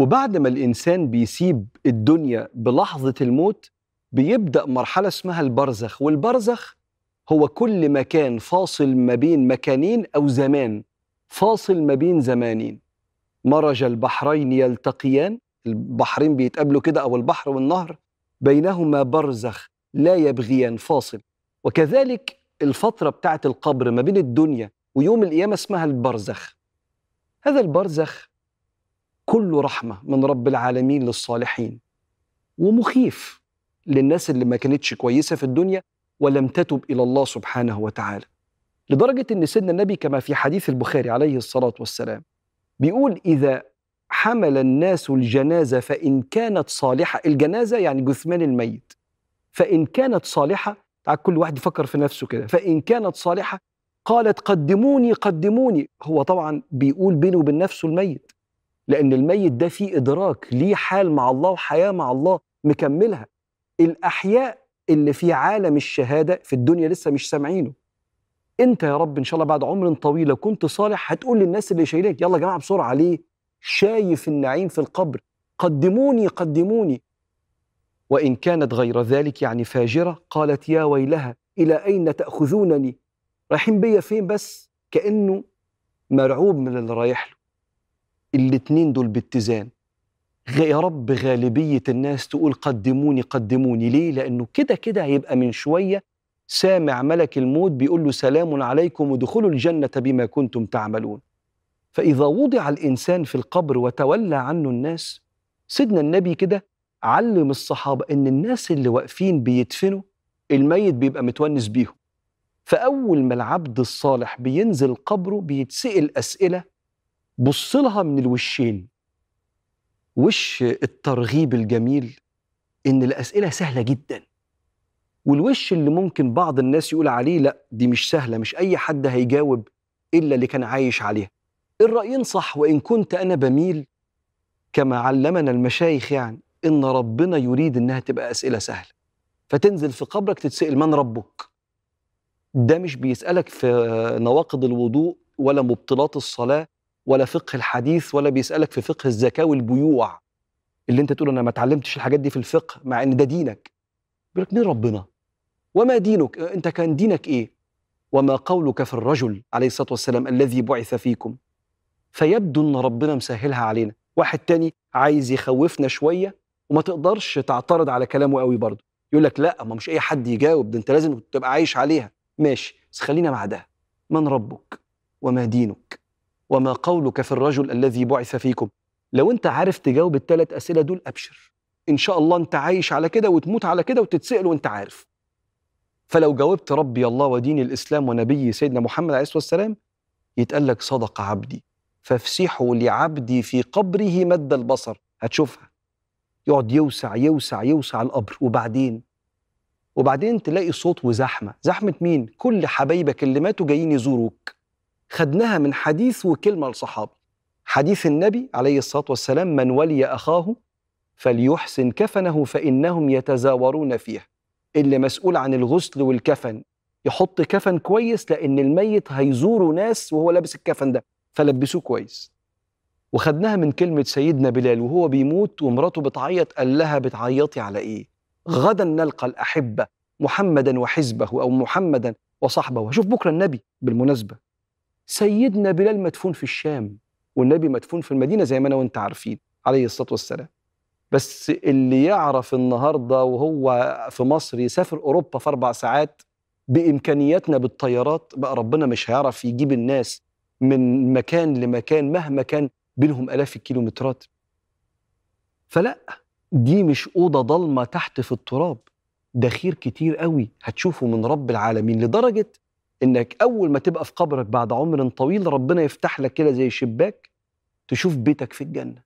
وبعد ما الإنسان بيسيب الدنيا بلحظة الموت بيبدأ مرحلة اسمها البرزخ. والبرزخ هو كل مكان فاصل ما بين مكانين أو زمان. فاصل ما بين زمانين. مرج البحرين يلتقيان. البحرين بيتقابلوا كده أو البحر والنهر. بينهما برزخ لا يبغيان فاصل. وكذلك الفترة بتاعت القبر ما بين الدنيا ويوم القيامة اسمها البرزخ. هذا البرزخ كله رحمة من رب العالمين للصالحين. ومخيف للناس اللي ما كانتش كويسة في الدنيا ولم تتب إلى الله سبحانه وتعالى. لدرجة أن سيدنا النبي كما في حديث البخاري عليه الصلاة والسلام بيقول إذا حمل الناس الجنازة فإن كانت صالحة الجنازة يعني جثمان الميت. فإن كانت صالحة تعال كل واحد يفكر في نفسه كده. فإن كانت صالحة قالت قدموني قدموني. هو طبعا بيقول بينه وبين نفسه الميت. لأن الميت ده فيه إدراك ليه حال مع الله وحياة مع الله مكملها. الأحياء اللي في عالم الشهادة في الدنيا لسه مش سامعينه. أنت يا رب إن شاء الله بعد عمر طويل لو كنت صالح هتقول للناس اللي شايلينك يلا يا جماعة بسرعة ليه؟ شايف النعيم في القبر. قدموني قدموني. وإن كانت غير ذلك يعني فاجرة قالت يا ويلها إلى أين تأخذونني؟ رايحين بيا فين بس؟ كأنه مرعوب من اللي رايح له. الاتنين دول باتزان. يا رب غالبية الناس تقول قدموني قدموني. ليه؟ لأنه كده كده هيبقى من شوية سامع ملك الموت بيقول له سلام عليكم ودخلوا الجنة بما كنتم تعملون. فإذا وضع الإنسان في القبر وتولى عنه الناس سيدنا النبي كده علم الصحابة إن الناس اللي واقفين بيدفنوا الميت بيبقى متونس بيهم. فأول ما العبد الصالح بينزل قبره بيتسأل أسئلة بص لها من الوشين. وش الترغيب الجميل؟ إن الأسئلة سهلة جدا. والوش اللي ممكن بعض الناس يقول عليه لا دي مش سهلة مش أي حد هيجاوب إلا اللي كان عايش عليها. الرأيين صح وإن كنت أنا بميل كما علمنا المشايخ يعني إن ربنا يريد إنها تبقى أسئلة سهلة. فتنزل في قبرك تتسأل من ربك. ده مش بيسألك في نواقض الوضوء ولا مبطلات الصلاة ولا فقه الحديث ولا بيسألك في فقه الزكاة والبيوع. اللي انت تقول أنا ما اتعلمتش الحاجات دي في الفقه مع ان ده دينك. بيقول لك مين ربنا؟ وما دينك؟ انت كان دينك إيه؟ وما قولك في الرجل عليه الصلاة والسلام الذي بعث فيكم. فيبدو ان ربنا مسهلها علينا. واحد تاني عايز يخوفنا شوية وما تقدرش تعترض على كلامه قوي برضه. يقول لك لا ما مش أي حد يجاوب ده انت لازم تبقى عايش عليها. ماشي بس خلينا مع ده من ربك وما دينك؟ وما قولك في الرجل الذي بعث فيكم. لو انت عارف تجاوب الثلاث أسئلة دول أبشر. إن شاء الله انت عايش على كده وتموت على كده وتتسأل وانت عارف. فلو جاوبت ربي الله ودين الإسلام ونبي سيدنا محمد عليه الصلاة والسلام يتقال لك صدق عبدي. فافسحوا لعبدي في قبره مد البصر. هتشوفها. يقعد يوسع يوسع يوسع القبر. وبعدين؟ وبعدين تلاقي صوت وزحمة. زحمة مين؟ كل حبايبك اللي ماتوا جايين يزوروك. خدناها من حديث وكلمة لصحابي. حديث النبي عليه الصلاة والسلام من ولي أخاه فليحسن كفنه فإنهم يتزاورون فيه اللي مسؤول عن الغسل والكفن. يحط كفن كويس لأن الميت هيزوروا ناس وهو لابس الكفن ده فلبسوه كويس. وخدناها من كلمة سيدنا بلال وهو بيموت ومراته بتعيط قال لها بتعيطي على إيه؟ غدا نلقى الأحبة محمدا وحزبه أو محمدا وصحبه وشوف بكرة النبي بالمناسبة. سيدنا بلال مدفون في الشام والنبي مدفون في المدينة زي ما أنا وأنت عارفين عليه الصلاة والسلام. بس اللي يعرف النهارده وهو في مصر يسافر أوروبا في أربع ساعات بإمكانياتنا بالطيارات بقى ربنا مش هيعرف يجيب الناس من مكان لمكان مهما كان بينهم آلاف الكيلومترات. فلا دي مش أوضة ضلمة تحت في التراب. ده خير كتير قوي هتشوفه من رب العالمين لدرجة إنك أول ما تبقى في قبرك بعد عمر طويل ربنا يفتح لك كده زي شباك تشوف بيتك في الجنة.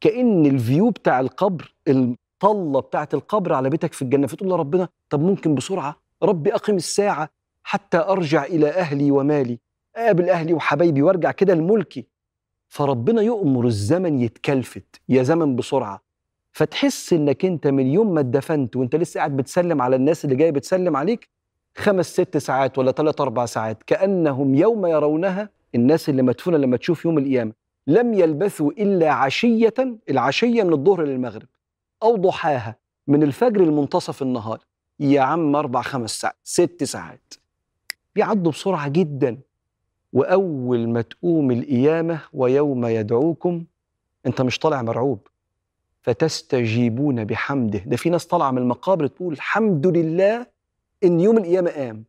كأن الفيو بتاع القبر الطلة بتاعت القبر على بيتك في الجنة فتقول لربنا طب ممكن بسرعة ربي أقم الساعة حتى أرجع إلى أهلي ومالي أقابل أهلي وحبايبي وأرجع كده لملكي. فربنا يؤمر الزمن يتكلفت يا زمن بسرعة. فتحس إنك أنت من يوم ما اتدفنت وأنت لسه قاعد بتسلم على الناس اللي جاية بتسلم عليك خمس ست ساعات ولا ثلاث أربع ساعات كأنهم يوم يرونها الناس اللي مدفونة لما تشوف يوم القيامة. لم يلبثوا إلا عشية العشية من الظهر للمغرب أو ضحاها من الفجر لمنتصف النهار. يا عم أربع خمس ساعات ست ساعات. بيعدوا بسرعة جدا. وأول ما تقوم القيامة ويوم يدعوكم أنت مش طالع مرعوب. فتستجيبون بحمده. ده في ناس طالعة من المقابر تقول الحمد لله إن يوم القيامة قام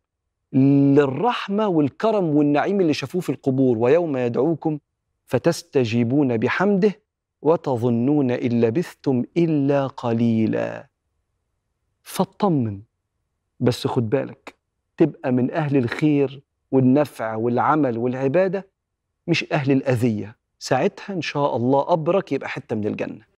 للرحمة والكرم والنعيم اللي شافوه في القبور ويوم يدعوكم فتستجيبون بحمده وتظنون إن لبثتم إلا قليلا. فاطمن بس خد بالك تبقى من أهل الخير والنفع والعمل والعبادة مش أهل الأذية. ساعتها إن شاء الله قبرك يبقى حتة من الجنة.